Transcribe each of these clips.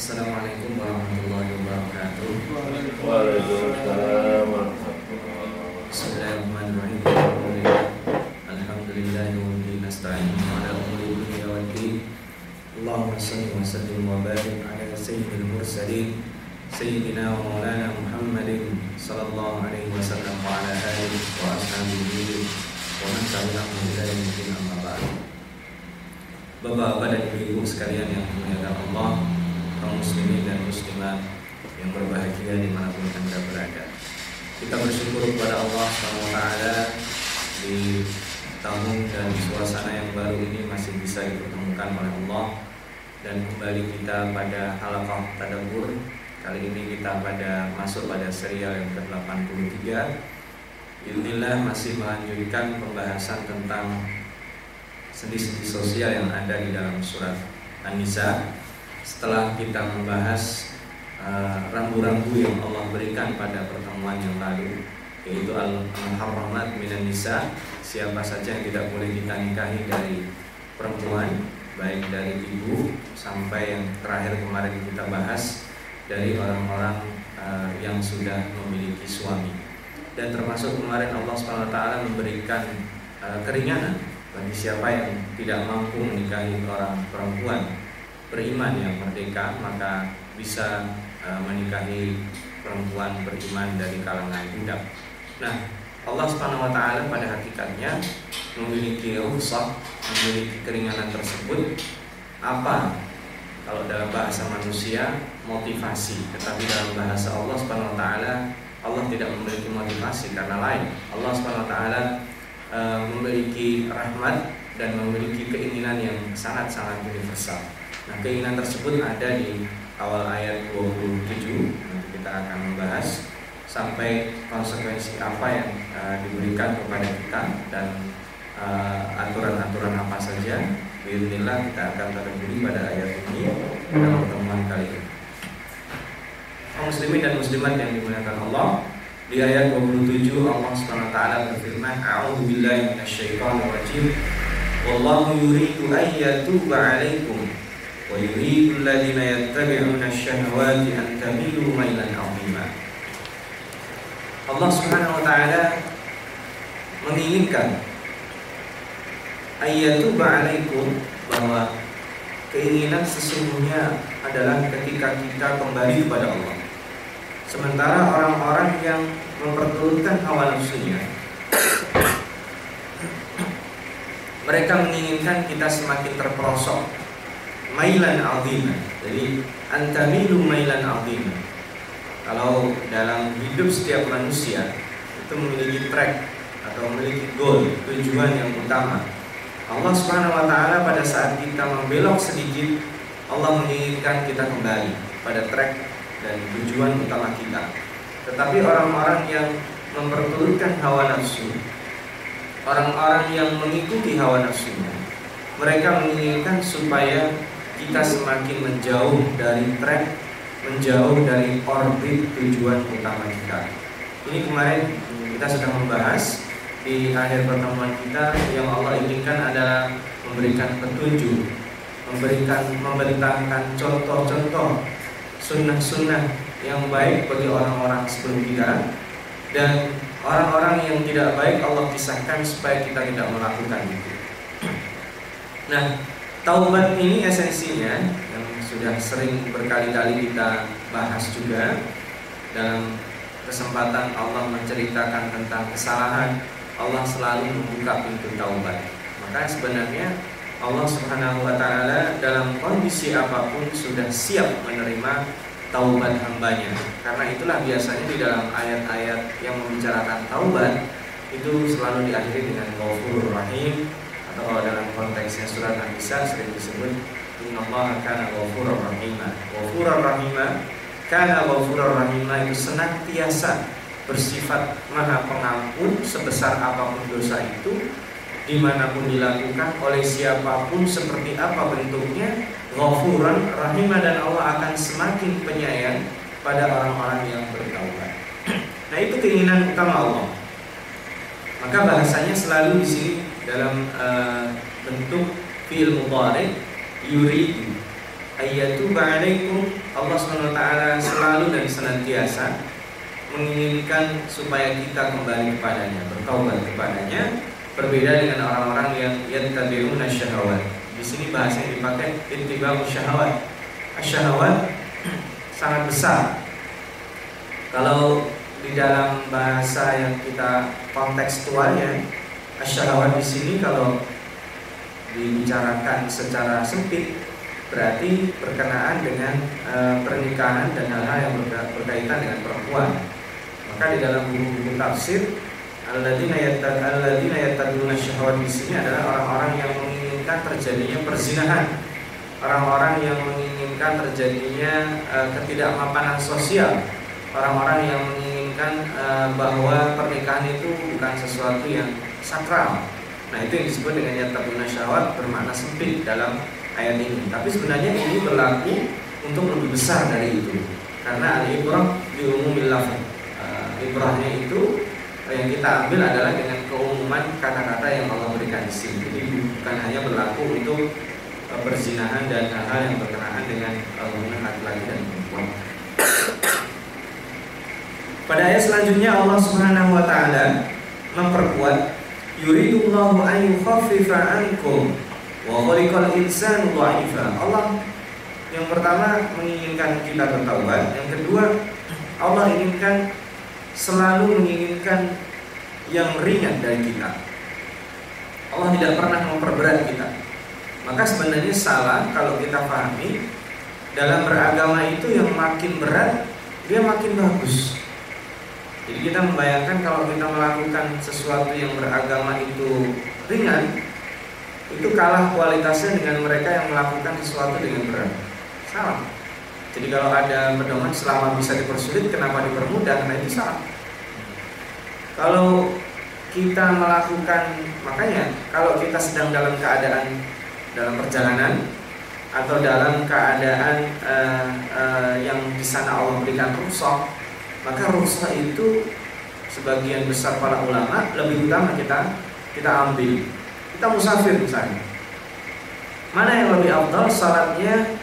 Assalamualaikum warahmatullahi wabarakatuh. Waalaikumsalam warahmatullahi Bismillahirrahmanirrahim. Alhamdulillah. Alhamdulillahi wa bihi nasta'in ala umuri dunya wad din. Allahumma shalli wa sallim wa barik ala sayyidil mursalin sayyidina wa maulana Muhammadin sallallahu alaihi wasallam wa ala alihi wa ashabihi wa man tabi'ahum ila yaumil amma ba'd. Bapak-bapak dan ibu-ibu sekalian yang dimuliakan Allah, kaum muslimin dan muslimat yang berbahagia di mana pun anda berada. Kita bersyukur kepada Allah SWT di tahun dan suasana yang baru ini masih bisa dipertemukan oleh Allah dan kembali kita pada halaqah tadabbur. Kali ini kita pada masuk pada serial yang ke-83. Alhamdulillah masih melanjutkan pembahasan tentang sendi-sendi sosial yang ada di dalam surat An-Nisa setelah kita membahas uh, rambu-rambu yang Allah berikan pada pertemuan yang lalu yaitu al-muharramat minan nisa siapa saja yang tidak boleh kita nikahi dari perempuan baik dari ibu sampai yang terakhir kemarin kita bahas dari orang-orang uh, yang sudah memiliki suami. Dan termasuk kemarin Allah SWT memberikan uh, keringanan bagi siapa yang tidak mampu menikahi orang perempuan beriman yang merdeka maka bisa uh, menikahi perempuan beriman dari kalangan budak. Nah, Allah Subhanahu wa taala pada hakikatnya memiliki rukhsah, memiliki keringanan tersebut apa kalau dalam bahasa manusia motivasi, tetapi dalam bahasa Allah Subhanahu wa taala Allah tidak memiliki motivasi karena lain. Allah Subhanahu wa taala uh, memiliki rahmat dan memiliki keinginan yang sangat-sangat universal. Nah, keinginan tersebut ada di awal ayat 27 nanti kita akan membahas sampai konsekuensi apa yang uh, diberikan kepada kita dan aturan-aturan uh, apa saja. Bismillah kita akan terjadi pada ayat ini pada pertemuan kali ini. Muslimin dan muslimat yang dimuliakan Allah, di ayat 27 Allah Subhanahu wa taala berfirman, "A'udzu billahi minasyaitonir rajim. Wallahu yuridu an yatuba 'alaikum yuridu alladziina yattabi'una asy-syahawati an tamilu mailan 'azima." Allah Subhanahu wa taala menginginkan ayatuba 'alaikum bahwa keinginan sesungguhnya adalah ketika kita kembali kepada Allah. Sementara orang-orang yang memperturutkan hawa nafsunya Mereka menginginkan kita semakin terperosok Mailan azimah Jadi antamilu mailan azimah Kalau dalam hidup setiap manusia Itu memiliki track Atau memiliki goal Tujuan yang utama. Allah subhanahu wa ta'ala pada saat kita membelok sedikit Allah menginginkan kita kembali pada track dan tujuan utama kita. Tetapi orang-orang yang memperturutkan hawa nafsu Orang-orang yang mengikuti hawa nafsunya Mereka menginginkan supaya kita semakin menjauh dari track Menjauh dari orbit tujuan utama kita Ini kemarin kita sudah membahas Di akhir pertemuan kita Yang Allah inginkan adalah memberikan petunjuk Memberikan, memberitakan contoh-contoh Sunnah-sunnah yang baik bagi orang-orang sebelum kita Dan orang-orang yang tidak baik Allah pisahkan supaya kita tidak melakukan itu. Nah, taubat ini esensinya yang sudah sering berkali-kali kita bahas juga dalam kesempatan Allah menceritakan tentang kesalahan, Allah selalu membuka pintu taubat. Maka sebenarnya Allah Subhanahu wa taala dalam kondisi apa pun sudah siap menerima taubat hambanya karena itulah biasanya di dalam ayat-ayat yang membicarakan taubat itu selalu diakhiri dengan ghafurur rahim atau kalau dalam konteksnya surat An-Nisa sering disebut innallaha kana ghafurur rahima ghafurur rahima kana ghafurur rahima itu senantiasa bersifat maha pengampun sebesar apa pun dosa itu di mana pun dilakukan oleh siapa pun seperti apa bentuknya ghafuran rahimah dan Allah akan semakin penyayang pada orang-orang yang bertaubat. Nah, itu keinginan utama Allah. Maka bahasanya selalu di sini dalam uh, bentuk fi'il mudhari yuridu ayyatuba alaikum Allah SWT selalu dan senantiasa menginginkan supaya kita kembali kepadanya, bertaubat kepadanya, berbeda dengan orang-orang yang yattabi'una syahawat. Di sini bahasa yang dipakai ittiba'u syahawat. Syahawat sangat besar. Kalau di dalam bahasa yang kita kontekstualnya, syahawat di sini kalau dibicarakan secara sempit berarti berkenaan dengan e, pernikahan dan hal-hal yang berkaitan dengan perempuan. Maka di dalam buku-buku tafsir alladzina alladzina yattaquna syahwat di sini adalah orang-orang yang menginginkan terjadinya perzinahan. Orang-orang yang menginginkan terjadinya e, ketidakmapanan sosial. Orang-orang yang e, bahwa pernikahan itu bukan sesuatu yang sakral. Nah, itu yang disebut dengan yattaquna syahwat bermakna sempit dalam ayat ini. Tapi sebenarnya ini berlaku untuk lebih besar dari itu. Karena al-ibrah di umum lafaz. Uh, ibrahnya itu uh, yang kita ambil adalah dengan keumuman kata-kata yang Allah berikan di sini. Jadi bukan hanya berlaku untuk perzinahan dan hal-hal yang berkenaan dengan hubungan laki-laki dan perempuan. Pada ayat selanjutnya Allah Subhanahu wa taala memperkuat yuridullahu an Wa. Allah yang pertama menginginkan kita bertaubat, yang kedua Allah inginkan selalu menginginkan yang ringan dari kita. Allah tidak pernah memperberat kita. Maka sebenarnya salah kalau kita pahami dalam beragama itu yang makin berat dia makin bagus. Jadi kita membayangkan kalau kita melakukan sesuatu yang beragama itu ringan, itu kalah kualitasnya dengan mereka yang melakukan sesuatu dengan berat. Salah. Jadi kalau ada pedoman selama bisa dipersulit, kenapa dipermudah? Nah itu salah. Kalau kita melakukan, makanya kalau kita sedang dalam keadaan dalam perjalanan atau dalam keadaan uh, uh, yang di sana Allah berikan rusak, maka rusak itu sebagian besar para ulama lebih utama kita kita ambil. Kita musafir misalnya. Mana yang lebih afdal? Salatnya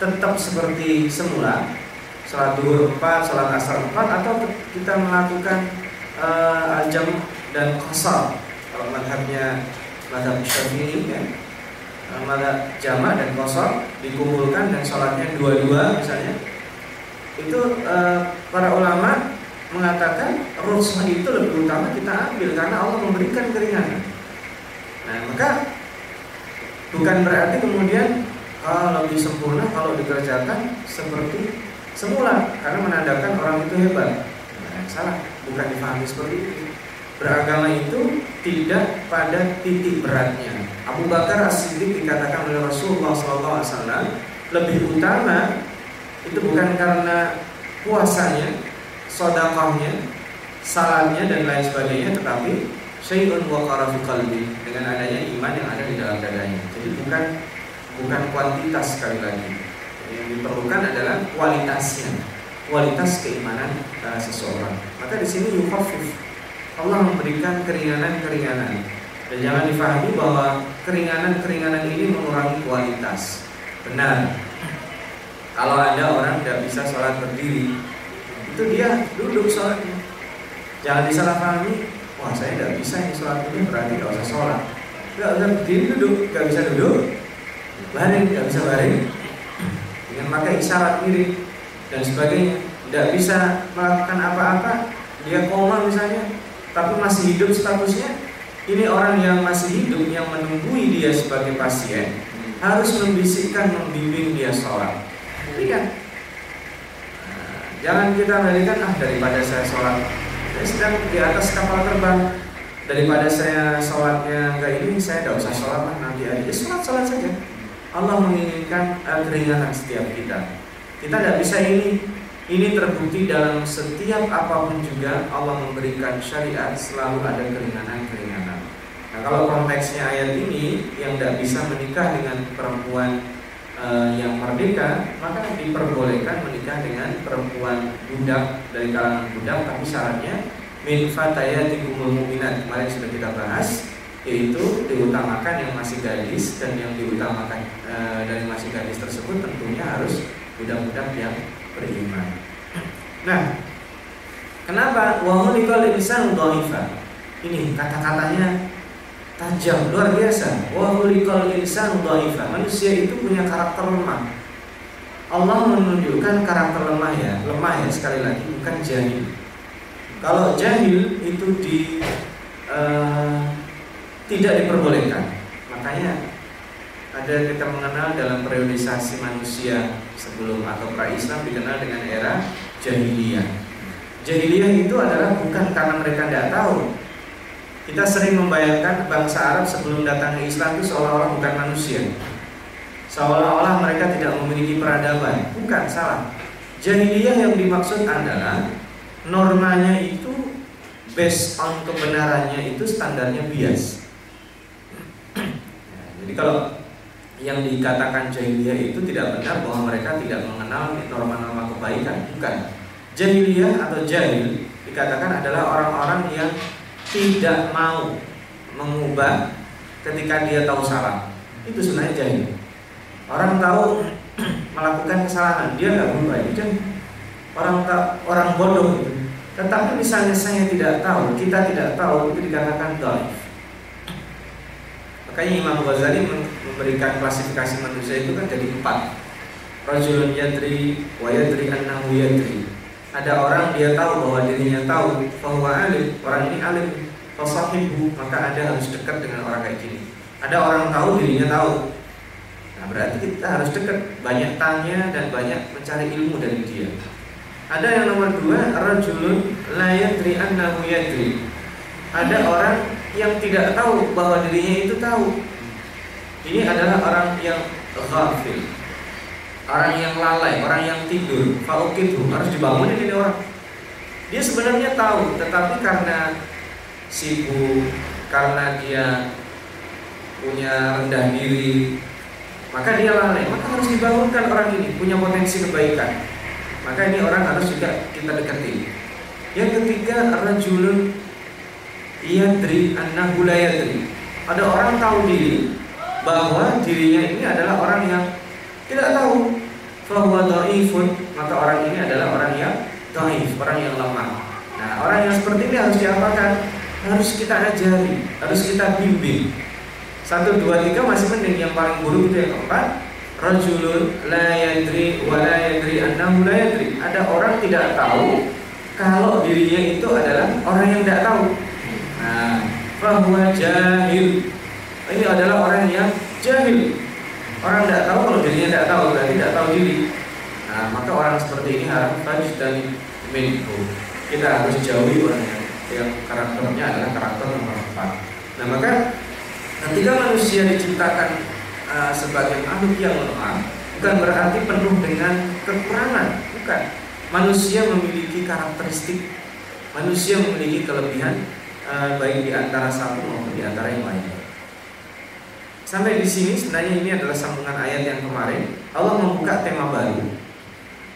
tetap seperti semula. Salat duhur 4, salat asar 4 atau kita melakukan uh, al-jam dan qasar. Kalau madhabnya madhab syafi'i ya. Uh, madhab jama dan qasar dikumpulkan dan salatnya dua-dua misalnya itu uh, para ulama mengatakan rukhsah itu lebih utama kita ambil karena Allah memberikan keringanan Nah, maka bukan berarti kemudian kalau lebih sempurna kalau dikerjakan seperti semula karena menandakan orang itu hebat. Nah, salah, bukan dipahami seperti itu. Beragama itu tidak pada titik beratnya. Abu Bakar As-Siddiq dikatakan oleh Rasulullah SAW lebih utama itu bukan karena puasanya, sodakahnya, salatnya dan lain sebagainya, tetapi syai'un waqara fi qalbi dengan adanya iman yang ada di dalam dadanya. Jadi bukan bukan kuantitas sekali lagi. Yang diperlukan adalah kualitasnya, kualitas keimanan uh, seseorang. Maka di sini yukhafif. Allah memberikan keringanan-keringanan. Dan jangan difahami bahwa keringanan-keringanan ini mengurangi kualitas. Benar. Kalau ada orang tidak bisa sholat berdiri, itu dia duduk sholatnya. Jangan disalahpahami. Wah saya tidak bisa yang sholat ini berarti tidak usah sholat. Nggak usah berdiri duduk. Nggak bisa duduk. Baring nggak bisa baring dengan pakai isyarat mirip dan sebagainya. Tidak bisa melakukan apa-apa. Dia koma misalnya tapi masih hidup statusnya. Ini orang yang masih hidup yang menunggui dia sebagai pasien harus membisikkan membimbing dia sholat nah, jangan kita berikan ah daripada saya sholat. Saya sedang di atas kapal terbang. Daripada saya sholatnya enggak ini saya tidak usah sholat lah nanti aja. Ya, sholat sholat saja. Allah menginginkan uh, keringanan setiap kita. Kita tidak bisa ini. Ini terbukti dalam setiap apa pun juga Allah memberikan syariat selalu ada keringanan-keringanan. Nah kalau konteksnya ayat ini yang tidak bisa menikah dengan perempuan uh, yang merdeka, maka diperbolehkan menikah dengan perempuan budak dari kalangan budak, tapi syaratnya min fatayatikumul mu'minat kemarin sudah kita bahas yaitu diutamakan yang masih gadis dan yang diutamakan e, dari masih gadis tersebut tentunya harus budak-budak yang beriman. Nah, kenapa wahulikal insan dhaifa? Ini kata-katanya tajam luar biasa. Wahulikal insan dhaifa. Manusia itu punya karakter lemah. Allah menunjukkan karakter lemah ya, lemah ya sekali lagi bukan jahil. Kalau jahil itu di uh, tidak diperbolehkan. Makanya ada kita mengenal dalam periodisasi manusia sebelum atau pra-Islam dikenal dengan era jahiliyah. Jahiliyah itu adalah bukan karena mereka tidak tahu. Kita sering membayangkan bangsa Arab sebelum datang ke Islam itu seolah-olah bukan manusia. Seolah-olah mereka tidak memiliki peradaban. Bukan, salah. Jahiliyah yang dimaksud adalah normanya itu based on kebenarannya itu standarnya bias. Jadi kalau yang dikatakan jahiliyah itu tidak benar bahwa mereka tidak mengenal norma-norma kebaikan, bukan. Jahiliyah atau jahil dikatakan adalah orang-orang yang tidak mau mengubah ketika dia tahu salah. Itu sebenarnya jahil. Orang tahu melakukan kesalahan, dia nggak berubah. Itu kan orang orang bodoh itu. Tetapi misalnya saya tidak tahu, kita tidak tahu, itu dikatakan doif. Makanya Imam Ghazali memberikan klasifikasi manusia itu kan jadi empat. Rajulun yadri wa yadri annahu yadri. Ada orang dia tahu bahwa dirinya tahu bahwa alim, orang ini alim, fasahibu, maka ada harus dekat dengan orang kayak gini. Ada orang tahu dirinya tahu. Nah, berarti kita harus dekat, banyak tanya dan banyak mencari ilmu dari dia. Ada yang nomor dua, rajulun la yadri annahu yadri. Ada orang yang tidak tahu bahwa dirinya itu tahu. Ini adalah orang yang ghafil. Orang yang lalai, orang yang tidur. Fauqitu harus dibangunin ini orang. Dia sebenarnya tahu, tetapi karena sibuk, karena dia punya rendah diri, maka dia lalai. Maka harus dibangunkan orang ini punya potensi kebaikan. Maka ini orang harus juga kita dekati. Yang ketiga, rajulun yadri annahu la yadri. Ada orang tahu diri bahwa dirinya ini adalah orang yang tidak tahu. Fahuwa maka orang ini adalah orang yang dhaif, orang yang lemah. Nah, orang yang seperti ini harus diapakan? Harus kita ajari, harus kita bimbing. Satu, dua, tiga masih mending Yang paling buruk itu yang keempat Rajulun la yadri wa la yadri la yadri Ada orang tidak tahu Kalau dirinya itu adalah orang yang tidak tahu Nah, bahwa jahil. Ini adalah orang yang jahil. Orang tidak tahu kalau dirinya tidak tahu berarti tidak tahu diri. Nah, maka orang seperti ini harus dan minhu. Kita harus jauhi orang yang, yang karakternya adalah karakter nomor empat. Nah, maka ketika manusia diciptakan uh, sebagai makhluk yang lemah, bukan berarti penuh dengan kekurangan, bukan. Manusia memiliki karakteristik, manusia memiliki kelebihan uh, baik di antara satu maupun di antara yang lain. Sampai di sini sebenarnya ini adalah sambungan ayat yang kemarin. Allah membuka tema baru.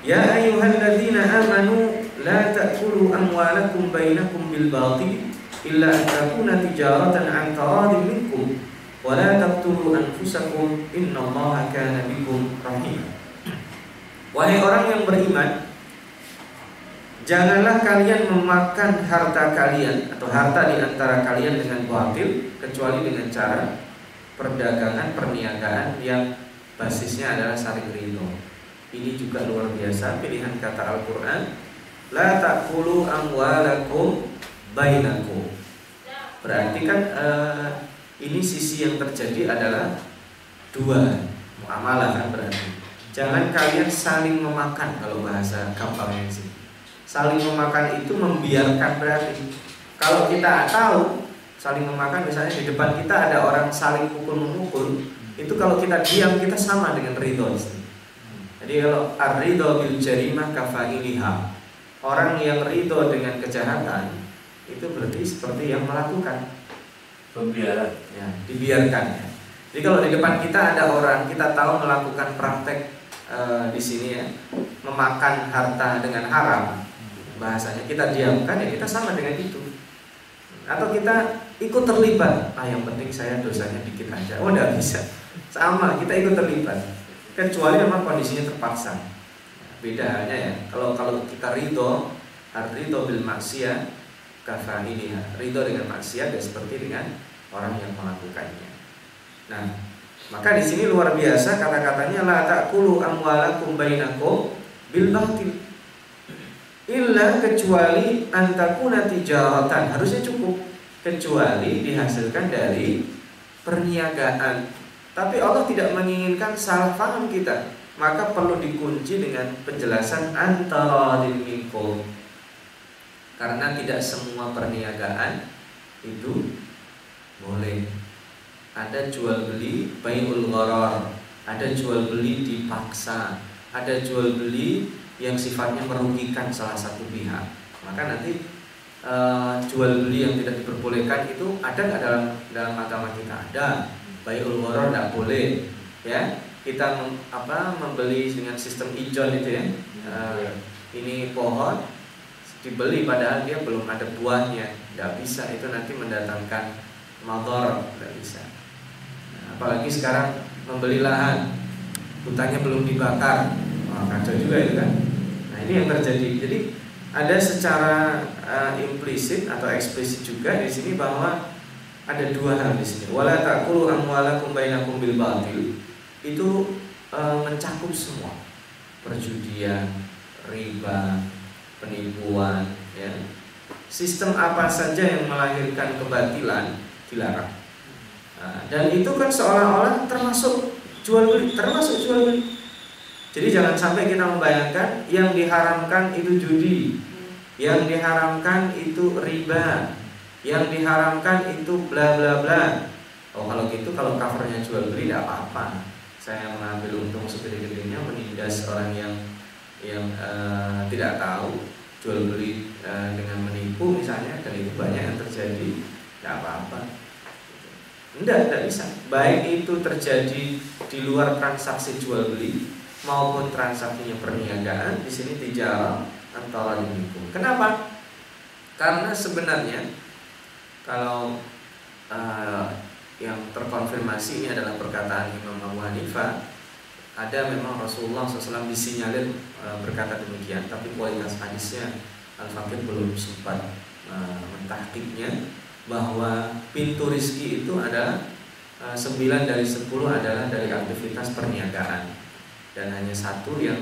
Ya ayyuhalladzina amanu la ta'kulu amwalakum bainakum bil batil illa takuna tijaratan an taradin minkum wa la taqtulu anfusakum innallaha kana bikum rahim. Wahai orang yang beriman, Janganlah kalian memakan harta kalian atau harta di antara kalian dengan batil kecuali dengan cara perdagangan perniagaan yang basisnya adalah saling ridho. Ini juga luar biasa pilihan kata Al-Qur'an. La takulu amwalakum bainakum. Berarti kan uh, ini sisi yang terjadi adalah dua muamalah kan berarti. Jangan kalian saling memakan kalau bahasa gampangnya sih saling memakan itu membiarkan berarti kalau kita tahu saling memakan. Misalnya di depan kita ada orang saling pukul memukul itu kalau kita diam kita sama dengan ridho. Jadi kalau ar-ridho bil jarimah kafailiha orang yang ridho dengan kejahatan itu berarti seperti yang melakukan. Pembiaran. Ya dibiarkan. Ya. jadi kalau di depan kita ada orang kita tahu melakukan praktek e, di sini ya memakan harta dengan haram bahasanya kita diamkan ya kita sama dengan itu atau kita ikut terlibat. Ah yang penting saya dosanya dikit aja. Oh tidak bisa. Sama kita ikut terlibat. Kecuali memang kondisinya terpaksa. Beda halnya ya. Kalau kalau kita ridho ridho bil maksiat ya ridho dengan maksiat ya seperti dengan orang yang melakukannya. Nah maka di sini luar biasa kata-katanya la takulu amwalakum bainakum bil batil illa kecuali antakuna tijaratan harusnya cukup. Kecuali dihasilkan dari perniagaan. Tapi Allah tidak menginginkan salah paham kita. Maka perlu dikunci dengan penjelasan antara minkum. Karena tidak semua perniagaan itu boleh. Ada jual beli bayul gharar. Ada jual beli dipaksa. Ada jual beli yang sifatnya merugikan salah satu pihak. Maka nanti e, jual beli yang tidak diperbolehkan itu ada nggak dalam dalam agama kita? Ada. Bayi ulmoror tidak boleh ya. Kita mem, apa membeli dengan sistem ijon itu ya. E, ini pohon dibeli padahal dia belum ada buahnya. Tidak bisa itu nanti mendatangkan motor tidak bisa. Nah, apalagi sekarang membeli lahan. Hutannya belum dibakar oh, kacau juga itu kan. Nah ini yang terjadi. Jadi ada secara uh, implisit atau eksplisit juga di sini bahwa ada dua hal di sini. Wala taqulu amwalakum bainakum bil batil. Itu uh, mencakup semua. Perjudian riba penipuan ya. Sistem apa saja yang melahirkan kebatilan dilarang. Nah, dan itu kan seolah-olah termasuk jual beli termasuk jual beli jadi jangan sampai kita membayangkan yang diharamkan itu judi, yang diharamkan itu riba, yang diharamkan itu bla bla bla. Oh kalau gitu kalau covernya jual beli tidak apa-apa. Saya mengambil untung segede-gedenya menindas orang yang yang uh, tidak tahu jual beli uh, dengan menipu misalnya dan itu banyak yang terjadi tidak apa-apa. Tidak, tidak bisa. Baik itu terjadi di luar transaksi jual beli maupun transaksinya perniagaan di sini dijalan antara demikian. Kenapa? Karena sebenarnya kalau uh, yang terkonfirmasi ini adalah perkataan Imam Abu Hanifah ada memang Rasulullah SAW disinyalir uh, berkata demikian tapi kualitas hadisnya Al-Fakir belum sempat uh, mentahkiknya bahwa pintu rizki itu adalah uh, 9 dari 10 adalah dari aktivitas perniagaan dan hanya satu yang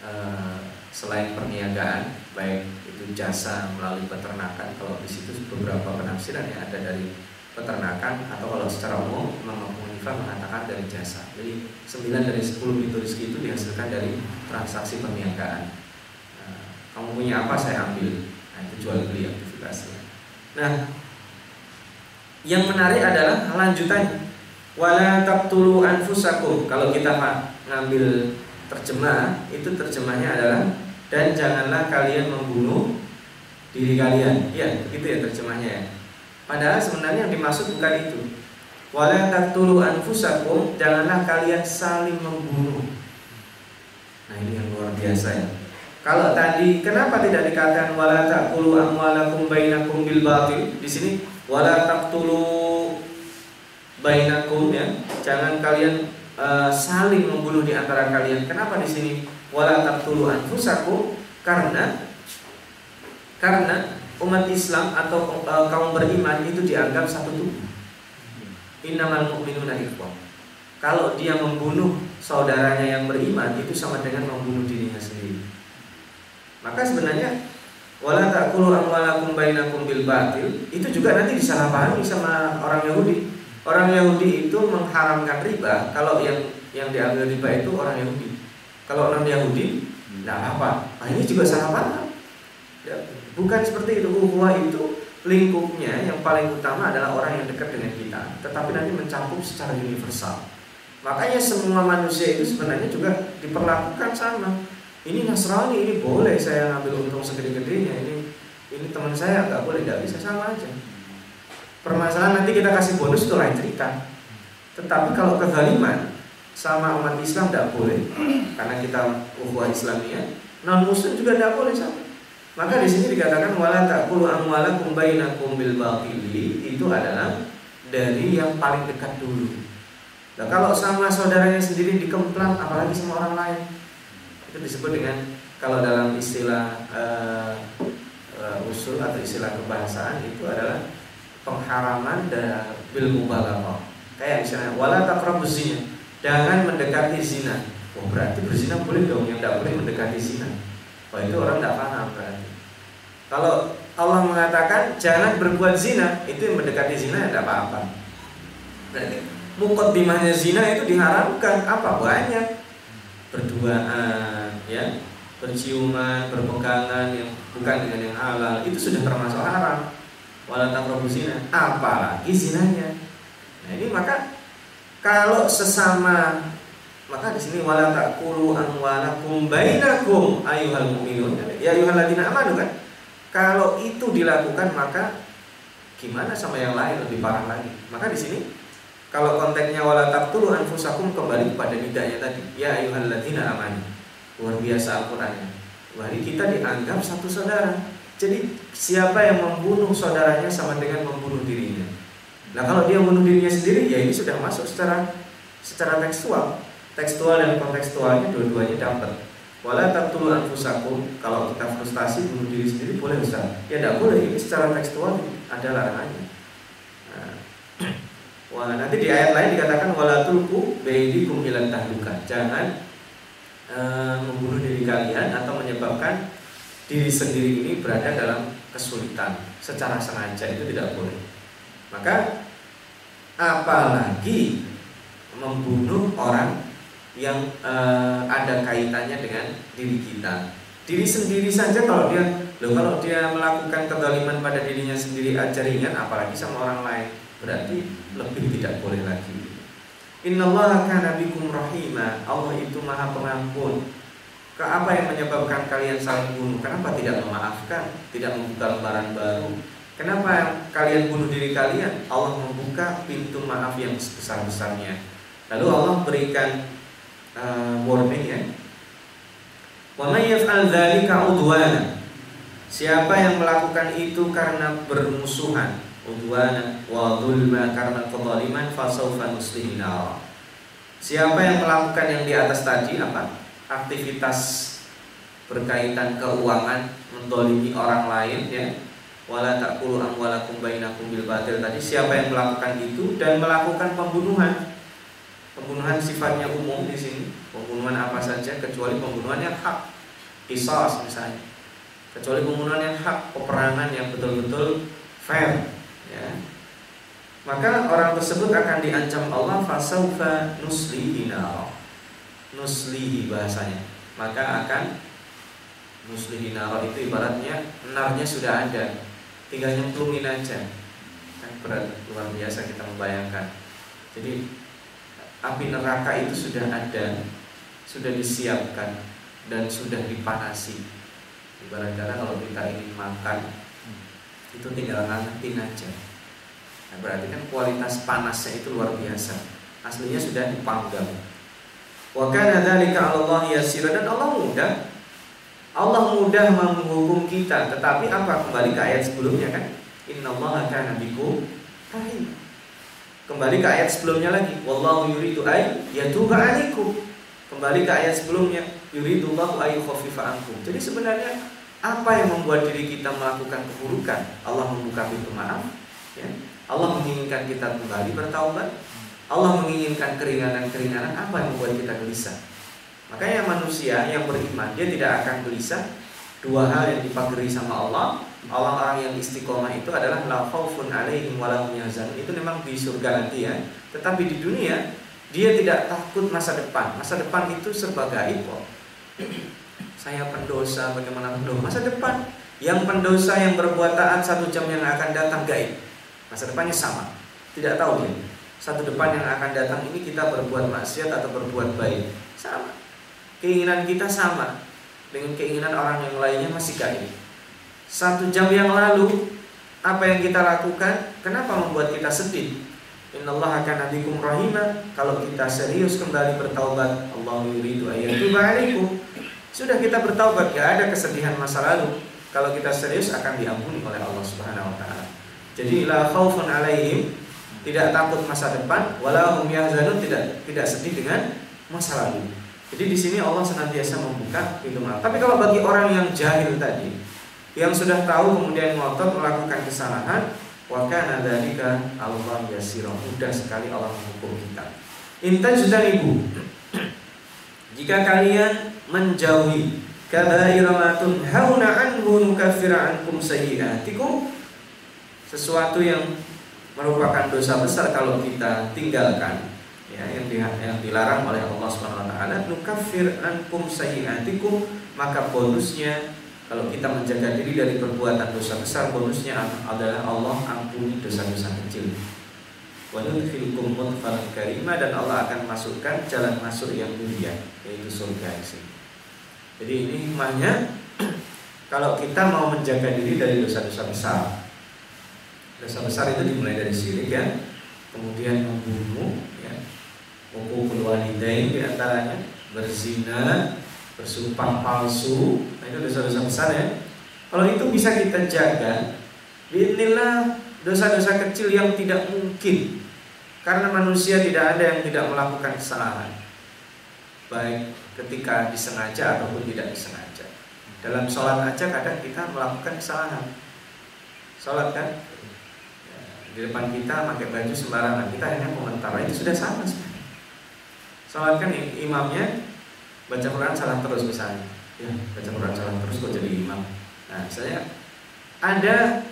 uh, selain perniagaan baik itu jasa melalui peternakan kalau di situ beberapa penafsiran yang ada dari peternakan atau kalau secara umum Imam Abu mengatakan dari jasa. Jadi 9 dari 10 pintu rezeki itu dihasilkan dari transaksi perniagaan. Uh, kamu punya apa saya ambil. Nah itu jual beli aktivitasnya. Nah yang menarik adalah lanjutannya wala taqtulu anfusakum. Kalau kita ngambil terjemah itu terjemahnya adalah dan janganlah kalian membunuh diri kalian. Ya itu ya terjemahnya ya. Padahal sebenarnya yang dimaksud bukan itu. Wala taqtulu anfusakum janganlah kalian saling membunuh. Nah ini yang luar biasa ya. Kalau tadi kenapa tidak dikatakan wala taqtulu amwalakum bainakum bil batil di sini wala taqtulu bainakum ya. Jangan kalian uh, saling membunuh di antara kalian. Kenapa di sini wala taqtulu anfusakum? Karena karena umat Islam atau uh, kaum beriman itu dianggap satu tubuh. Innamal mu'minuna ikhwah. Kalau dia membunuh saudaranya yang beriman itu sama dengan membunuh dirinya sendiri. Maka sebenarnya wala taqulu amwalakum bainakum bil batil itu juga nanti disalahpahami sama orang Yahudi Orang Yahudi itu mengharamkan riba kalau yang yang diambil riba itu orang Yahudi. Kalau orang Yahudi tidak apa. Nah, ini juga salah paham. Ya, bukan seperti itu. Ukhuwah itu lingkupnya yang paling utama adalah orang yang dekat dengan kita, tetapi nanti mencakup secara universal. Makanya semua manusia itu sebenarnya juga diperlakukan sama. Ini Nasrani, ini boleh saya ngambil untung segede-gedenya. Ini ini teman saya nggak boleh, nggak bisa sama aja. Permasalahan nanti kita kasih bonus itu lain cerita. Tetapi kalau kezaliman sama umat Islam tidak boleh karena kita ukhuwah Islamiyah. Non Muslim juga tidak boleh sama. Maka di sini dikatakan wala taqulu amwalakum bainakum bil batili itu adalah dari yang paling dekat dulu. Nah, kalau sama saudaranya sendiri dikemplang apalagi sama orang lain. Itu disebut dengan kalau dalam istilah uh, uh, usul atau istilah kebahasaan itu adalah pengharaman dan bil mubalaghah. Kayak misalnya wala taqrabuz zina. Jangan mendekati zina. Oh, berarti berzina boleh dong, yang tidak boleh mendekati zina. Wah itu orang tidak paham berarti. Kalau Allah mengatakan jangan berbuat zina, itu yang mendekati zina tidak apa-apa. Berarti di mana zina itu diharamkan apa banyak berduaan, ya, berciuman, berpegangan yang bukan dengan yang halal itu sudah termasuk haram. Walau taqrabu zina, apalagi zinanya. Nah ini maka kalau sesama maka di sini wala taqulu amwalakum bainakum ayuhal mu'minun. Ya ayyuhalladzina amanu kan. Kalau itu dilakukan maka gimana sama yang lain lebih parah lagi. Maka di sini kalau konteksnya wala taqtulu anfusakum kembali kepada nidanya tadi. Ya ayyuhalladzina amanu. Luar biasa Al-Qur'annya. Wahai kita dianggap satu saudara. Jadi siapa yang membunuh saudaranya sama dengan membunuh dirinya. Nah kalau dia membunuh dirinya sendiri ya ini sudah masuk secara secara tekstual tekstual dan kontekstualnya dua-duanya dapat. Wala taqtulu anfusakum kalau kita frustasi bunuh diri sendiri boleh Ustaz. Ya tidak boleh ini secara tekstual ada larangannya. Nah, wah nanti di ayat lain dikatakan wala tulku baidikum ilan tahluka. Jangan uh, membunuh diri kalian atau menyebabkan diri sendiri ini berada dalam kesulitan secara sengaja itu tidak boleh. Maka apalagi membunuh orang yang uh, ada kaitannya dengan diri kita. Diri sendiri saja kalau dia loh kalau dia melakukan kezaliman pada dirinya sendiri aja ringan apalagi sama orang lain berarti lebih tidak boleh lagi. Innallaha kana bikum rahima. Allah itu Maha Pengampun. Ke apa yang menyebabkan kalian saling bunuh? Kenapa tidak memaafkan, tidak membuka lembaran baru? Kenapa kalian bunuh diri kalian? Allah membuka pintu maaf yang sebesar-besarnya. Lalu Allah berikan uh, warning ya. Siapa yang melakukan itu karena bermusuhan, karena kezaliman Siapa yang melakukan yang di atas tadi apa? Aktivitas berkaitan keuangan, mendolimi orang lain ya. Wala taqulu amwalakum bainakum bil batil tadi siapa yang melakukan itu dan melakukan pembunuhan Pembunuhan sifatnya umum di sini, pembunuhan apa saja kecuali pembunuhan yang hak, kisos misalnya. Kecuali pembunuhan yang hak, peperangan yang betul-betul fair, ya. Maka orang tersebut akan diancam Allah fasaufa nuslihi Nuslihi bahasanya. Maka akan nuslihi itu ibaratnya narnya sudah ada, tinggal nyemplungin aja. Kan berat luar biasa kita membayangkan. Jadi api neraka itu sudah ada, sudah disiapkan dan sudah dipanasi. Ibarat kata kalau kita ingin makan, itu tinggal ngangetin aja. Nah, berarti kan kualitas panasnya itu luar biasa. Aslinya sudah dipanggang. Wa kana dzalika 'ala Allah dan Allah mudah. Allah mudah menghukum kita, tetapi apa kembali ke ayat sebelumnya kan? Innallaha kana bikum rahim. Kembali ke ayat sebelumnya lagi, wallahu yuridu ay yatuba alaikum. Kembali ke ayat sebelumnya, yuridullahu ay khafifa ankum. Jadi sebenarnya apa yang membuat diri kita melakukan keburukan? Allah membuka pintu maaf, ya. Allah menginginkan kita kembali bertaubat. Allah menginginkan keringanan-keringanan apa yang membuat kita gelisah? Makanya manusia yang beriman dia tidak akan gelisah dua hal yang dipagari sama Allah orang-orang yang istiqomah itu adalah la khaufun alaihim wa lahum Itu memang di surga nanti ya. Tetapi di dunia dia tidak takut masa depan. Masa depan itu serba gaib. Saya pendosa bagaimana pendosa masa depan yang pendosa yang berbuat taat satu jam yang akan datang gaib. Masa depannya sama. Tidak tahu ya. Satu depan yang akan datang ini kita berbuat maksiat atau berbuat baik. Sama. Keinginan kita sama dengan keinginan orang yang lainnya masih gaib. Satu jam yang lalu apa yang kita lakukan kenapa membuat kita sedih? Innallaha kana bikum rahima. Kalau kita serius kembali bertaubat, Allah yuridu ayyatuba alaikum. Sudah kita bertaubat, gak ada kesedihan masa lalu. kalau kita serius akan diampuni oleh Allah Subhanahu wa taala. Jadi la khaufun alaihim tidak takut masa depan, wala hum yahzanun tidak tidak sedih dengan masa lalu. Jadi di sini Allah senantiasa membuka pintu maaf. Tapi kalau bagi orang yang jahil tadi, yang sudah tahu kemudian ngotot melakukan kesalahan, wa kana dzalika Allah yasira. Mudah sekali Allah menghukum kita. Intan sudah ibu. Jika kalian menjauhi kabairatun hauna anhu nukaffir ankum sayyi'atikum sesuatu yang merupakan dosa besar kalau kita tinggalkan ya yang, di, yang dilarang oleh Allah Subhanahu wa taala nukaffir ankum sayyi'atikum maka bonusnya kalau kita menjaga diri dari perbuatan dosa besar bonusnya adalah Allah ampuni dosa-dosa kecil wa nudkhilukum mudkhalan karima dan Allah akan masukkan jalan masuk yang mulia yaitu surga. Jadi ini hikmahnya kalau kita mau menjaga diri dari dosa-dosa besar. Dosa besar itu dimulai dari syirik ya, kemudian membunuh ya, hukukul walidain di antaranya, berzina, bersumpah palsu, nah itu dosa-dosa besar ya. Kalau itu bisa kita jaga, inilah dosa-dosa kecil yang tidak mungkin karena manusia tidak ada yang tidak melakukan kesalahan baik ketika disengaja ataupun tidak disengaja. Dalam sholat aja kadang kita melakukan kesalahan. Sholat kan, di depan kita pakai baju sembarangan, kita hanya komentar itu sudah sama sebenarnya. Sholat kan imamnya baca Quran salah terus misalnya, ya baca Quran salah terus kok jadi imam. Nah, saya ada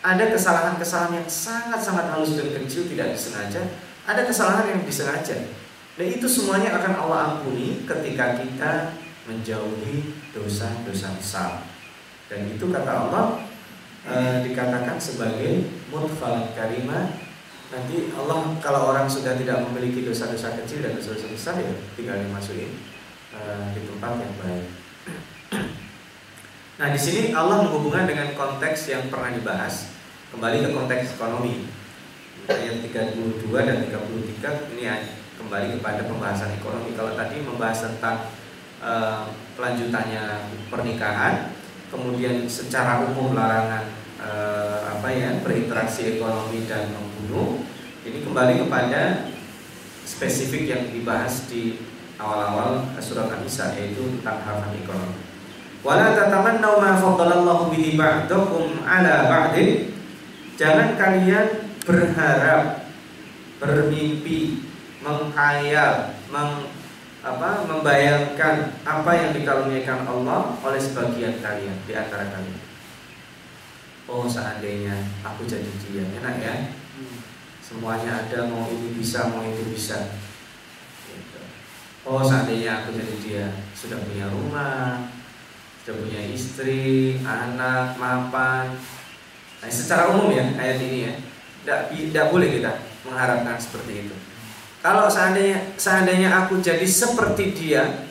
ada kesalahan-kesalahan yang sangat-sangat halus dan kecil tidak disengaja, ada kesalahan yang disengaja. Dan itu semuanya akan Allah ampuni ketika kita menjauhi dosa-dosa besar. Dan itu kata Allah e, dikatakan sebagai mutfalan karimah. Nanti Allah kalau orang sudah tidak memiliki dosa-dosa kecil dan dosa-dosa besar ya tinggal dimasukin e, di tempat yang baik. Nah di sini Allah menghubungkan dengan konteks yang pernah dibahas kembali ke konteks ekonomi ayat 32 dan 33 ini kembali kepada pembahasan ekonomi. Kalau tadi membahas tentang uh, kelanjutannya pernikahan, kemudian secara umum larangan uh, apa ya berinteraksi ekonomi dan membunuh. Ini kembali kepada spesifik yang dibahas di awal-awal surat An-Nisa yaitu tentang hal-hal ekonomi. Wala tatamannaw ma faddalallahu bihi ba'dakum ala ba'din. Jangan kalian berharap bermimpi menghayal, meng, apa, membayangkan apa yang dikaruniakan Allah oleh sebagian kalian di antara kalian. Oh seandainya aku jadi dia, enak ya. Semuanya ada, mau ini bisa, mau itu bisa. Gitu. Oh seandainya aku jadi dia, sudah punya rumah, sudah punya istri, anak, mapan. Nah, secara umum ya ayat ini ya, tidak tidak boleh kita mengharapkan seperti itu. Kalau seandainya seandainya aku jadi seperti dia,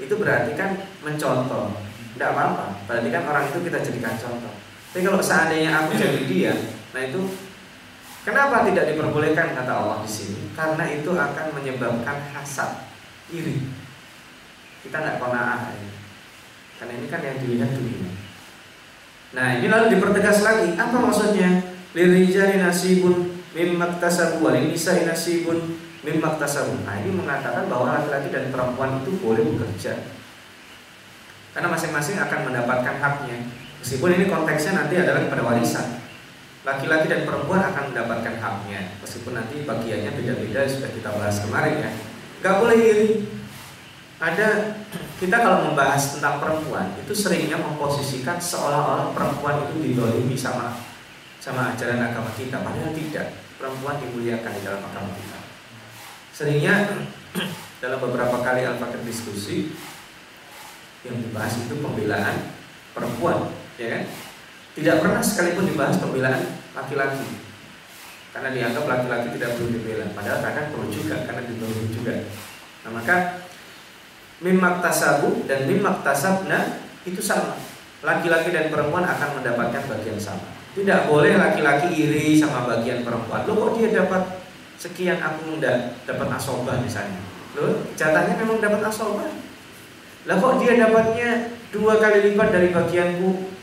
itu berarti kan mencontoh. Tidak apa-apa. Berarti kan orang itu kita jadikan contoh. Tapi kalau seandainya aku jadi dia, nah itu kenapa tidak diperbolehkan kata Allah di sini? Karena itu akan menyebabkan hasad, iri. Kita nggak kona'ah ini. Karena ini kan yang dilihat dunia. Nah ini lalu dipertegas lagi. Apa maksudnya? Lirijali nasibun mimmat tasabu walinisai nasibun Mimak tasawuf. Nah ini mengatakan bahwa laki-laki dan perempuan itu boleh bekerja karena masing-masing akan mendapatkan haknya. Meskipun ini konteksnya nanti adalah pada warisan. Laki-laki dan perempuan akan mendapatkan haknya, meskipun nanti bagiannya beda-beda sudah kita bahas kemarin ya. Gak boleh iri. Ada kita kalau membahas tentang perempuan itu seringnya memposisikan seolah-olah perempuan itu didolimi sama sama ajaran agama kita, padahal tidak. Perempuan dimuliakan di dalam agama kita. Seringnya dalam beberapa kali Al-Fakir diskusi yang dibahas itu pembelaan perempuan, ya kan? Tidak pernah sekalipun dibahas pembelaan laki-laki. Karena dianggap laki-laki tidak perlu dibela, padahal kadang perlu juga karena dibeli juga. Nah, maka mimak tasabu dan mimak tasabna itu sama. Laki-laki dan perempuan akan mendapatkan bagian sama. Tidak boleh laki-laki iri sama bagian perempuan. Lo kok dia dapat sekian aku enggak dapat asobah misalnya. Loh jatahnya memang dapat asobah. Lah kok dia dapatnya dua kali lipat dari bagianku?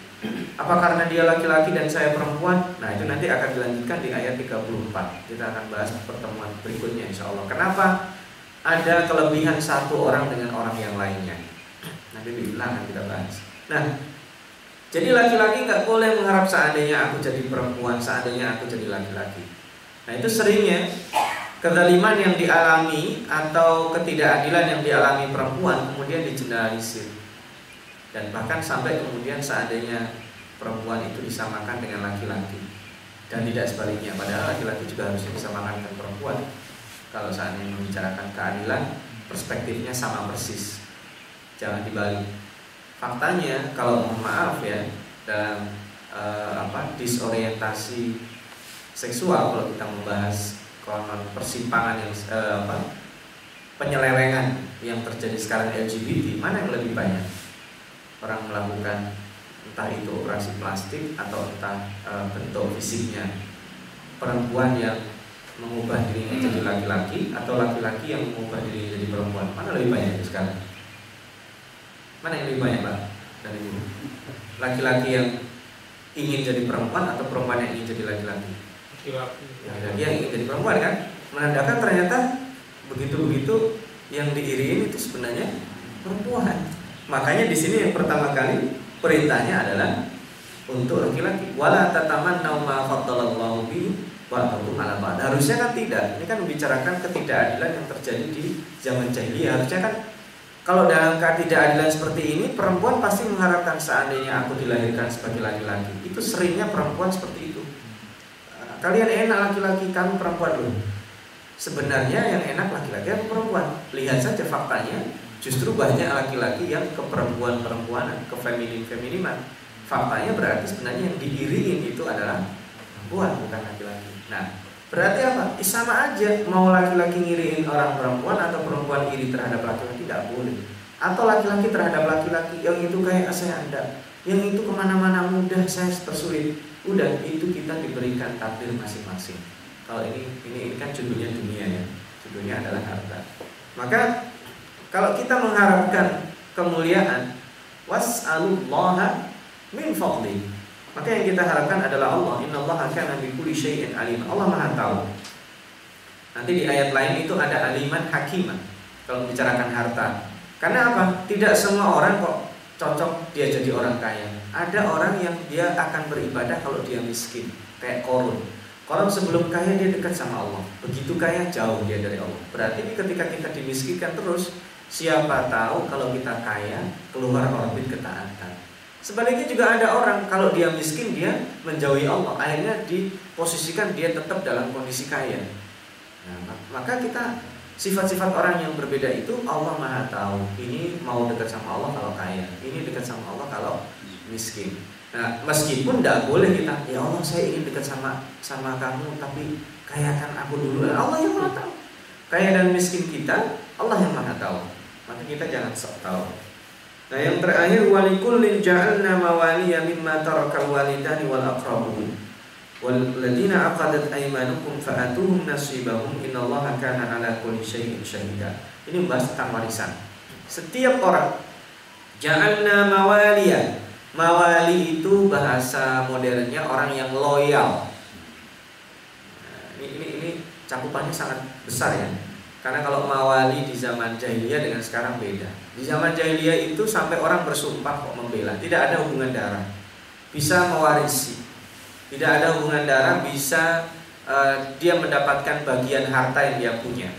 Apa karena dia laki-laki dan saya perempuan? Nah itu nanti akan dilanjutkan di ayat 34 Kita akan bahas pertemuan berikutnya insya Allah. Kenapa ada kelebihan satu orang dengan orang yang lainnya? Nanti di belakang kita bahas. Nah jadi laki-laki nggak boleh mengharap seandainya aku jadi perempuan, seandainya aku jadi laki-laki. Nah itu seringnya kezaliman yang dialami atau ketidakadilan yang dialami perempuan kemudian digeneralisir. Dan bahkan sampai kemudian seandainya perempuan itu disamakan dengan laki-laki. Dan tidak sebaliknya padahal laki-laki juga harus disamakan dengan perempuan. Kalau seandainya membicarakan keadilan perspektifnya sama persis. Jangan dibalik. Faktanya kalau mohon maaf ya dalam uh, apa disorientasi seksual kalau kita membahas konon persimpangan yang uh, apa penyelewengan yang terjadi sekarang di LGBT mana yang lebih banyak? Orang melakukan entah itu operasi plastik atau entah uh, bentuk fisiknya. Perempuan yang mengubah dirinya jadi laki-laki atau laki-laki yang mengubah dirinya jadi perempuan? Mana lebih banyak sekarang? Mana yang lebih banyak Pak? Dari ibu Laki-laki yang ingin jadi perempuan atau perempuan yang ingin jadi laki-laki? Yang ingin jadi perempuan kan? Menandakan ternyata begitu-begitu yang diiriin itu sebenarnya perempuan. Makanya di sini yang pertama kali perintahnya adalah untuk laki-laki. Wala tataman nauma faddalallahu bi ba'dhum ala. Harusnya kan tidak. Ini kan membicarakan ketidakadilan yang terjadi di zaman jahiliyah. Harusnya kan kalau dalam ketidakadilan seperti ini, perempuan pasti mengharapkan seandainya aku dilahirkan sebagai laki-laki. Itu seringnya perempuan seperti. Kalian enak laki-laki, kamu perempuan loh. Sebenarnya yang enak laki-laki atau perempuan. Lihat saja faktanya, justru banyak laki-laki yang ke perempuan-perempuanan, ke feminin-feminiman. Faktanya berarti sebenarnya yang diiriin itu adalah perempuan, bukan laki-laki. Nah, Berarti apa? Eh, sama aja mau laki-laki ngiriin orang perempuan atau perempuan iri terhadap laki-laki tidak boleh. Atau laki-laki terhadap laki-laki yang itu kayak saya anda, yang itu ke mana-mana mudah saya tersulit. Udah itu kita diberikan takdir masing-masing. Kalau ini, ini ini kan judulnya dunia ya, judulnya adalah harta. Maka kalau kita mengharapkan kemuliaan, was'alullaha min fadli maka yang kita harapkan adalah Allah. Inna Allah akan bi kulli syai'in alim. Allah Maha tahu. Nanti di ayat lain itu ada aliman hakiman kalau membicarakan harta. Karena apa? Tidak semua orang kok cocok dia jadi orang kaya. Ada orang yang dia akan beribadah kalau dia miskin, kayak korun. Korun sebelum kaya dia dekat sama Allah. Begitu kaya jauh dia dari Allah. Berarti ketika kita dimiskinkan terus, siapa tahu kalau kita kaya keluar orbit ketaatan. Sebaliknya juga ada orang kalau dia miskin dia menjauhi Allah, akhirnya diposisikan dia tetap dalam kondisi kaya. Nah, maka kita sifat-sifat orang yang berbeda itu Allah Maha tahu. Ini mau dekat sama Allah kalau kaya, ini dekat sama Allah kalau miskin. Nah, meskipun tidak boleh kita, ya Allah saya ingin dekat sama sama kamu, tapi kayakan aku dulu. Allah yang Maha tahu. Kaya dan miskin kita, Allah yang Maha tahu. Maka kita jangan sok tahu. Nah yang terakhir walikullin ja'alna mawaliya mimma tarakal walidani wal aqrabun Waladina aqadat aymanukum fa'atuhum nasibahum innallaha kana ala kulli syai'in syahida. Ini membahas tentang warisan. Setiap orang ja'alna mawaliya. Mawali itu bahasa modernnya orang yang loyal. Nah, ini, ini, ini cakupannya sangat besar ya. Karena kalau mawali di zaman jahiliyah dengan sekarang beda. Di zaman jahiliyah itu sampai orang bersumpah kok membela, tidak ada hubungan darah. Bisa mewarisi. Tidak ada hubungan darah, bisa uh, dia mendapatkan bagian harta yang dia punya.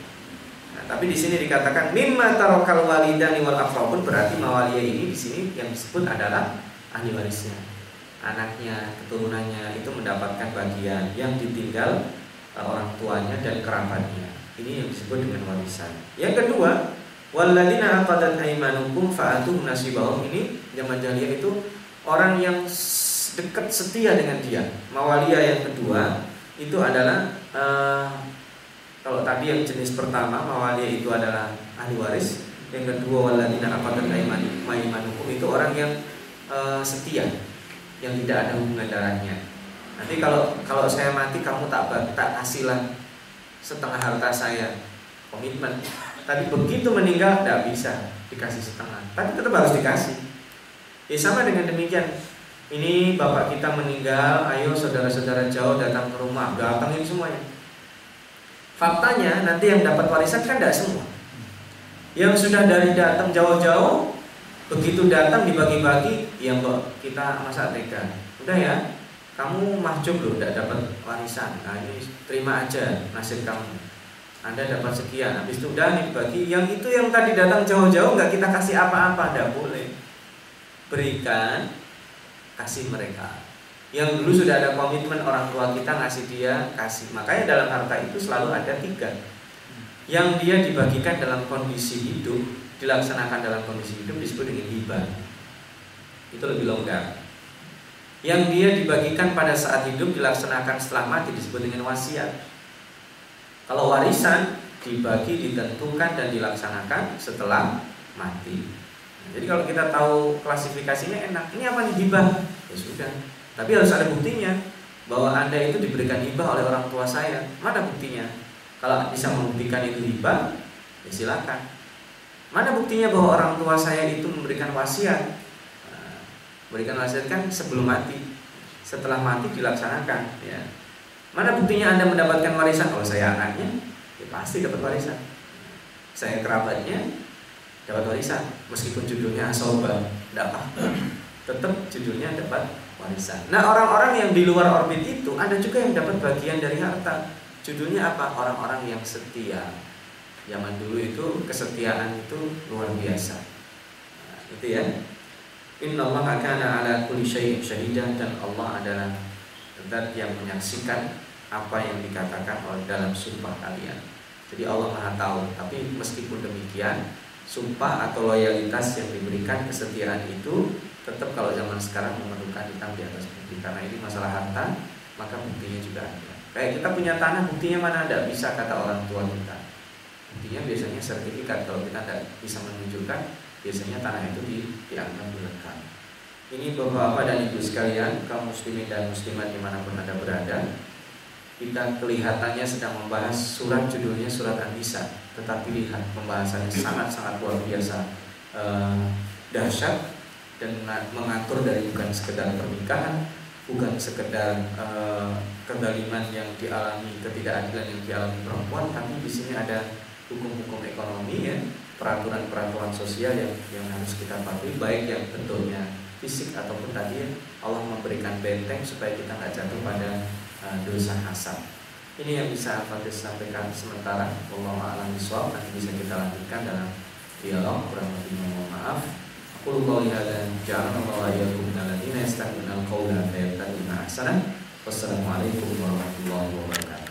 Nah, tapi di sini dikatakan mimma tarokal walidani wal aqrabun berarti mawaliya ini di sini yang disebut adalah ahli warisnya. Anaknya, keturunannya itu mendapatkan bagian yang ditinggal uh, orang tuanya dan kerabatnya. Ini yang disebut dengan warisan. Yang kedua, waladina aqadat aimanukum fa'atuhum nasibahum ini zaman jahiliyah itu orang yang dekat setia dengan dia. Mawalia yang kedua itu adalah uh, kalau tadi yang jenis pertama mawalia itu adalah ahli waris. Yang kedua waladina aqadat aimanukum itu orang yang uh, setia yang tidak ada hubungan darahnya. Nanti kalau kalau saya mati kamu tak tak kasihlah setengah harta saya komitmen tapi begitu meninggal tidak bisa dikasih setengah tapi tetap harus dikasih ya sama dengan demikian ini bapak kita meninggal, ayo saudara-saudara jauh datang ke rumah, datangin semuanya. Faktanya nanti yang dapat warisan kan tidak semua. Yang sudah dari datang jauh-jauh, begitu datang dibagi-bagi, ya mbak kita masa tega. Udah ya, kamu mahjub loh, tidak dapat warisan. Nah ini terima aja nasib kamu. Anda dapat sekian, habis itu udah dibagi. Yang itu yang tadi datang jauh-jauh nggak kita kasih apa-apa, tidak boleh. Berikan, kasih mereka yang dulu sudah ada komitmen orang tua kita ngasih dia kasih makanya dalam harta itu selalu ada tiga yang dia dibagikan dalam kondisi hidup dilaksanakan dalam kondisi hidup disebut dengan hibah itu lebih longgar yang dia dibagikan pada saat hidup dilaksanakan setelah mati disebut dengan wasiat kalau warisan dibagi ditentukan dan dilaksanakan setelah mati jadi kalau kita tahu klasifikasinya enak ini apa nih hibah ya sudah tapi harus ada buktinya bahwa Anda itu diberikan hibah oleh orang tua saya. Mana buktinya? Kalau bisa membuktikan itu hibah, ya silakan. Mana buktinya bahwa orang tua saya itu memberikan wasiat? Memberikan wasiat kan sebelum mati. Setelah mati dilaksanakan, ya. Mana buktinya Anda mendapatkan warisan? Kalau saya anaknya, ya pasti dapat warisan. Saya kerabatnya dapat warisan, meskipun judulnya asoba, apa. Tetap judulnya dapat warisan. Nah orang-orang yang di luar orbit itu ada juga yang dapat bagian dari harta. Judulnya apa? Orang-orang yang setia. Zaman dulu itu kesetiaan itu luar biasa. Nah, itu ya. Inna Allah akan ala kulli syai'in syahidan dan Allah adalah zat yang menyaksikan apa yang dikatakan oleh dalam sumpah kalian. Jadi Allah Maha tahu, tapi meskipun demikian, sumpah atau loyalitas yang diberikan kesetiaan itu tetap kalau zaman sekarang memerlukan hitam di atas putih karena ini masalah harta maka buktinya juga ada kayak kita punya tanah buktinya mana ada bisa kata orang tua kita buktinya biasanya sertifikat. Kalau kita tidak bisa menunjukkan biasanya tanah itu di, dianggap direkam ini bapak-bapak dan ibu sekalian kaum muslimin dan muslimat di mana pun anda berada kita kelihatannya sedang membahas surat judulnya surat An-Nisa. Tetapi lihat pembahasannya sangat-sangat luar biasa eh, dahsyat dan mengatur dari bukan sekedar pernikahan, bukan sekedar uh, kedaliman yang dialami, ketidakadilan yang dialami perempuan, tapi di sini ada hukum-hukum ekonomi ya, peraturan-peraturan sosial yang yang harus kita patuhi, baik yang bentuknya fisik ataupun tadi ya, Allah memberikan benteng supaya kita nggak jatuh pada uh, dosa hasad. Ini yang bisa Fadil sampaikan sementara. Allah alam nanti bisa kita lanjutkan dalam dialog kurang lebih mohon maaf. Qul qawli hadza ja'alna Allah iyyakum minal ladzina yastami'una al-qawla fayattabi'una ahsana. Wassalamualaikum warahmatullahi wabarakatuh.